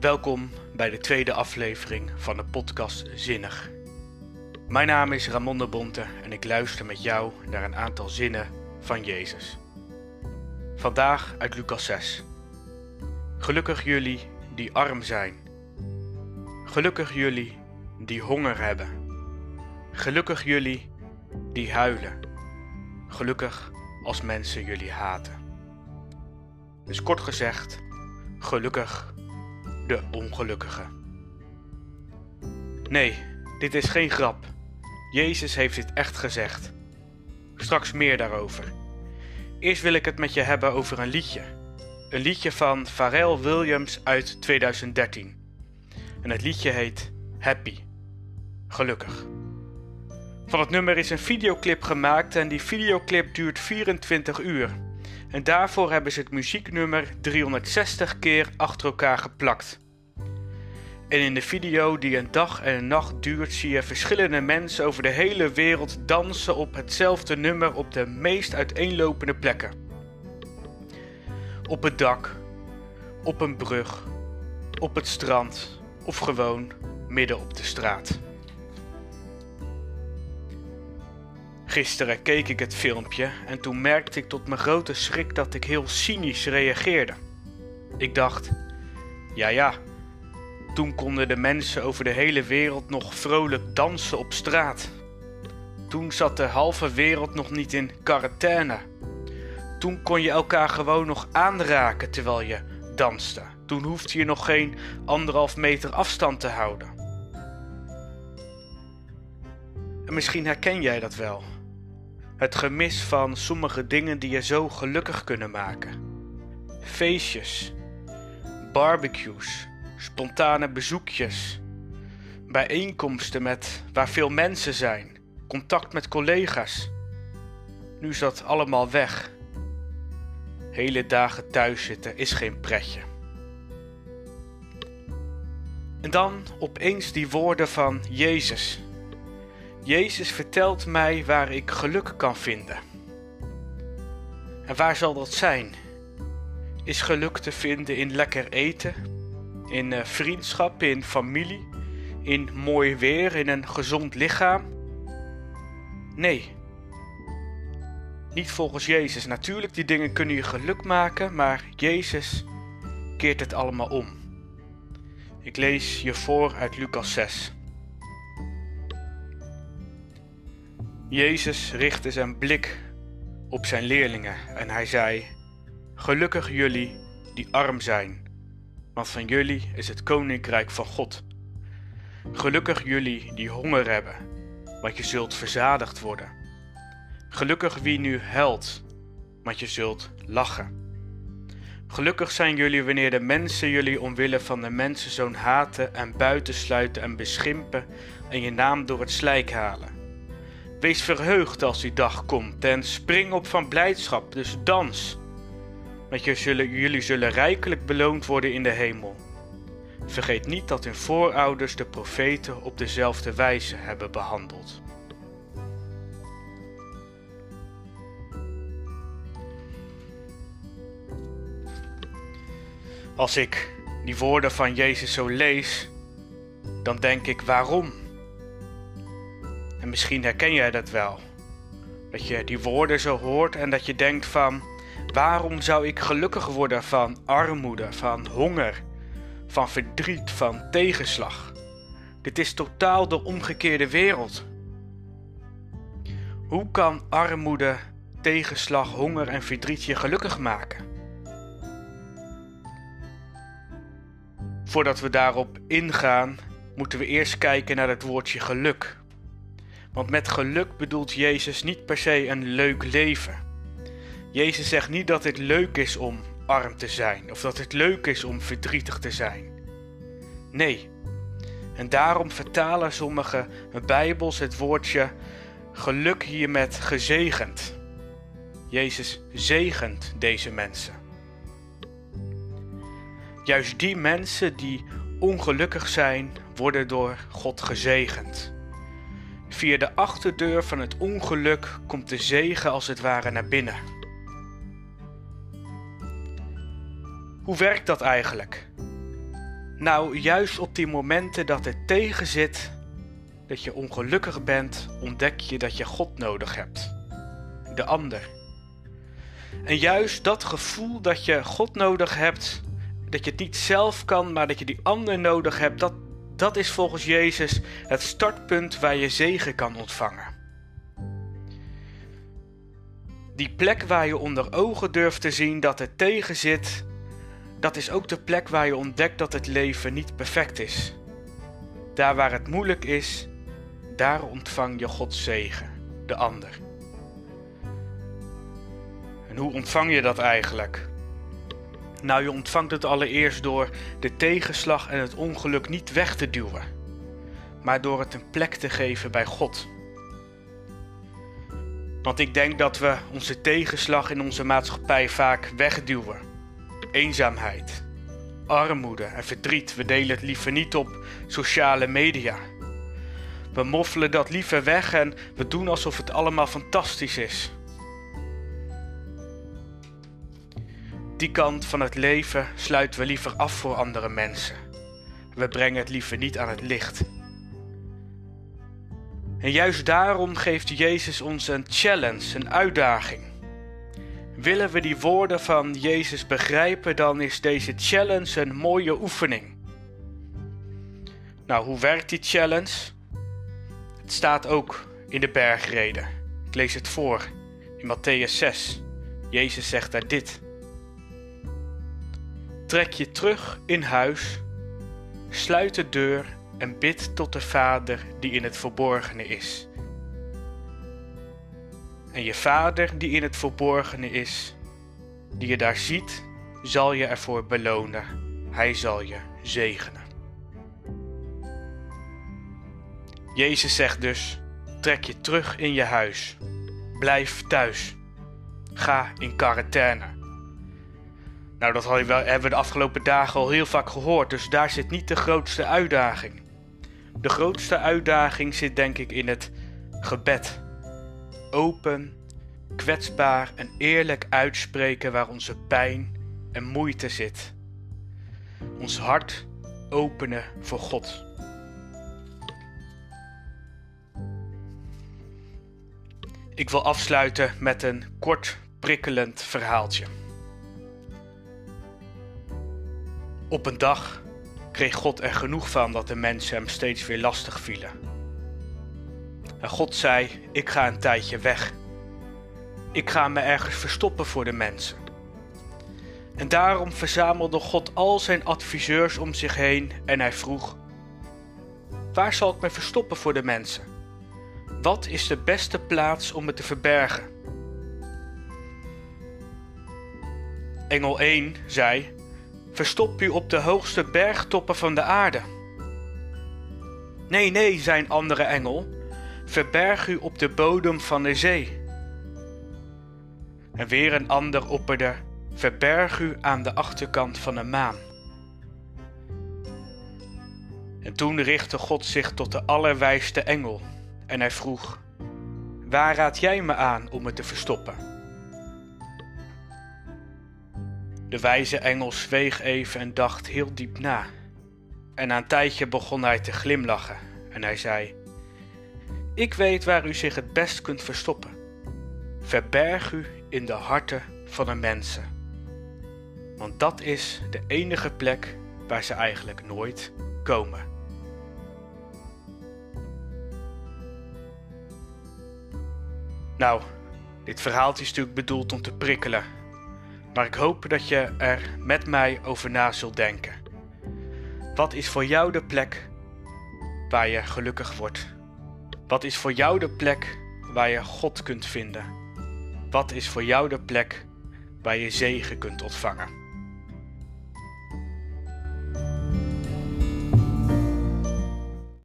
Welkom bij de tweede aflevering van de podcast Zinnig. Mijn naam is Ramon de Bonte en ik luister met jou naar een aantal zinnen van Jezus. Vandaag uit Lucas 6. Gelukkig jullie die arm zijn. Gelukkig jullie die honger hebben. Gelukkig jullie die huilen. Gelukkig als mensen jullie haten. Dus kort gezegd, gelukkig de ongelukkige. Nee, dit is geen grap. Jezus heeft dit echt gezegd. Straks meer daarover. Eerst wil ik het met je hebben over een liedje. Een liedje van Pharrell Williams uit 2013. En het liedje heet Happy. Gelukkig. Van het nummer is een videoclip gemaakt en die videoclip duurt 24 uur. En daarvoor hebben ze het muzieknummer 360 keer achter elkaar geplakt. En in de video die een dag en een nacht duurt, zie je verschillende mensen over de hele wereld dansen op hetzelfde nummer op de meest uiteenlopende plekken. Op het dak, op een brug, op het strand of gewoon midden op de straat. Gisteren keek ik het filmpje en toen merkte ik tot mijn grote schrik dat ik heel cynisch reageerde. Ik dacht: ja, ja, toen konden de mensen over de hele wereld nog vrolijk dansen op straat. Toen zat de halve wereld nog niet in quarantaine. Toen kon je elkaar gewoon nog aanraken terwijl je danste. Toen hoefde je nog geen anderhalf meter afstand te houden. En misschien herken jij dat wel. Het gemis van sommige dingen die je zo gelukkig kunnen maken. Feestjes, barbecues, spontane bezoekjes, bijeenkomsten met waar veel mensen zijn, contact met collega's. Nu is dat allemaal weg. Hele dagen thuis zitten is geen pretje. En dan opeens die woorden van Jezus. Jezus vertelt mij waar ik geluk kan vinden. En waar zal dat zijn? Is geluk te vinden in lekker eten, in uh, vriendschap, in familie, in mooi weer, in een gezond lichaam? Nee. Niet volgens Jezus. Natuurlijk, die dingen kunnen je geluk maken, maar Jezus keert het allemaal om. Ik lees je voor uit Lucas 6. Jezus richtte zijn blik op zijn leerlingen en hij zei: Gelukkig jullie die arm zijn, want van jullie is het koninkrijk van God. Gelukkig jullie die honger hebben, want je zult verzadigd worden. Gelukkig wie nu huilt, want je zult lachen. Gelukkig zijn jullie wanneer de mensen jullie omwille van de mensenzoon haten en buitensluiten en beschimpen en je naam door het slijk halen. Wees verheugd als die dag komt en spring op van blijdschap, dus dans. Want jullie zullen rijkelijk beloond worden in de hemel. Vergeet niet dat hun voorouders de profeten op dezelfde wijze hebben behandeld. Als ik die woorden van Jezus zo lees, dan denk ik waarom? En misschien herken jij dat wel. Dat je die woorden zo hoort en dat je denkt van waarom zou ik gelukkig worden van armoede, van honger, van verdriet, van tegenslag? Dit is totaal de omgekeerde wereld. Hoe kan armoede, tegenslag, honger en verdriet je gelukkig maken? Voordat we daarop ingaan, moeten we eerst kijken naar het woordje geluk. Want met geluk bedoelt Jezus niet per se een leuk leven. Jezus zegt niet dat het leuk is om arm te zijn of dat het leuk is om verdrietig te zijn. Nee. En daarom vertalen sommige Bijbels het woordje geluk hier met gezegend. Jezus zegent deze mensen. Juist die mensen die ongelukkig zijn, worden door God gezegend. Via de achterdeur van het ongeluk komt de zegen als het ware naar binnen. Hoe werkt dat eigenlijk? Nou, juist op die momenten dat het tegen zit, dat je ongelukkig bent, ontdek je dat je God nodig hebt. De ander. En juist dat gevoel dat je God nodig hebt, dat je het niet zelf kan, maar dat je die ander nodig hebt, dat, dat is volgens Jezus het startpunt waar je zegen kan ontvangen. Die plek waar je onder ogen durft te zien dat het tegen zit, dat is ook de plek waar je ontdekt dat het leven niet perfect is. Daar waar het moeilijk is, daar ontvang je Gods zegen, de ander. En hoe ontvang je dat eigenlijk? Nou, je ontvangt het allereerst door de tegenslag en het ongeluk niet weg te duwen, maar door het een plek te geven bij God. Want ik denk dat we onze tegenslag in onze maatschappij vaak wegduwen. Eenzaamheid, armoede en verdriet. We delen het liever niet op sociale media. We moffelen dat liever weg en we doen alsof het allemaal fantastisch is. Die kant van het leven sluiten we liever af voor andere mensen. We brengen het liever niet aan het licht. En juist daarom geeft Jezus ons een challenge, een uitdaging. Willen we die woorden van Jezus begrijpen, dan is deze challenge een mooie oefening. Nou, hoe werkt die challenge? Het staat ook in de bergreden. Ik lees het voor in Matthäus 6. Jezus zegt daar dit. Trek je terug in huis, sluit de deur en bid tot de Vader die in het verborgene is. En je Vader die in het verborgene is, die je daar ziet, zal je ervoor belonen. Hij zal je zegenen. Jezus zegt dus: trek je terug in je huis. Blijf thuis. Ga in quarantaine. Nou, dat hebben we de afgelopen dagen al heel vaak gehoord, dus daar zit niet de grootste uitdaging. De grootste uitdaging zit denk ik in het gebed. Open, kwetsbaar en eerlijk uitspreken waar onze pijn en moeite zit. Ons hart openen voor God. Ik wil afsluiten met een kort prikkelend verhaaltje. Op een dag kreeg God er genoeg van dat de mensen hem steeds weer lastig vielen. En God zei: Ik ga een tijdje weg. Ik ga me ergens verstoppen voor de mensen. En daarom verzamelde God al zijn adviseurs om zich heen en hij vroeg: Waar zal ik me verstoppen voor de mensen? Wat is de beste plaats om me te verbergen? Engel 1 zei: Verstop u op de hoogste bergtoppen van de aarde. Nee, nee, zei een andere engel, verberg u op de bodem van de zee. En weer een ander opperde, verberg u aan de achterkant van de maan. En toen richtte God zich tot de allerwijste engel en hij vroeg, waar raad jij me aan om me te verstoppen? De wijze engel zweeg even en dacht heel diep na. En na een tijdje begon hij te glimlachen en hij zei: Ik weet waar u zich het best kunt verstoppen. Verberg u in de harten van de mensen. Want dat is de enige plek waar ze eigenlijk nooit komen. Nou, dit verhaaltje is natuurlijk bedoeld om te prikkelen maar ik hoop dat je er met mij over na zult denken. Wat is voor jou de plek waar je gelukkig wordt? Wat is voor jou de plek waar je God kunt vinden? Wat is voor jou de plek waar je zegen kunt ontvangen?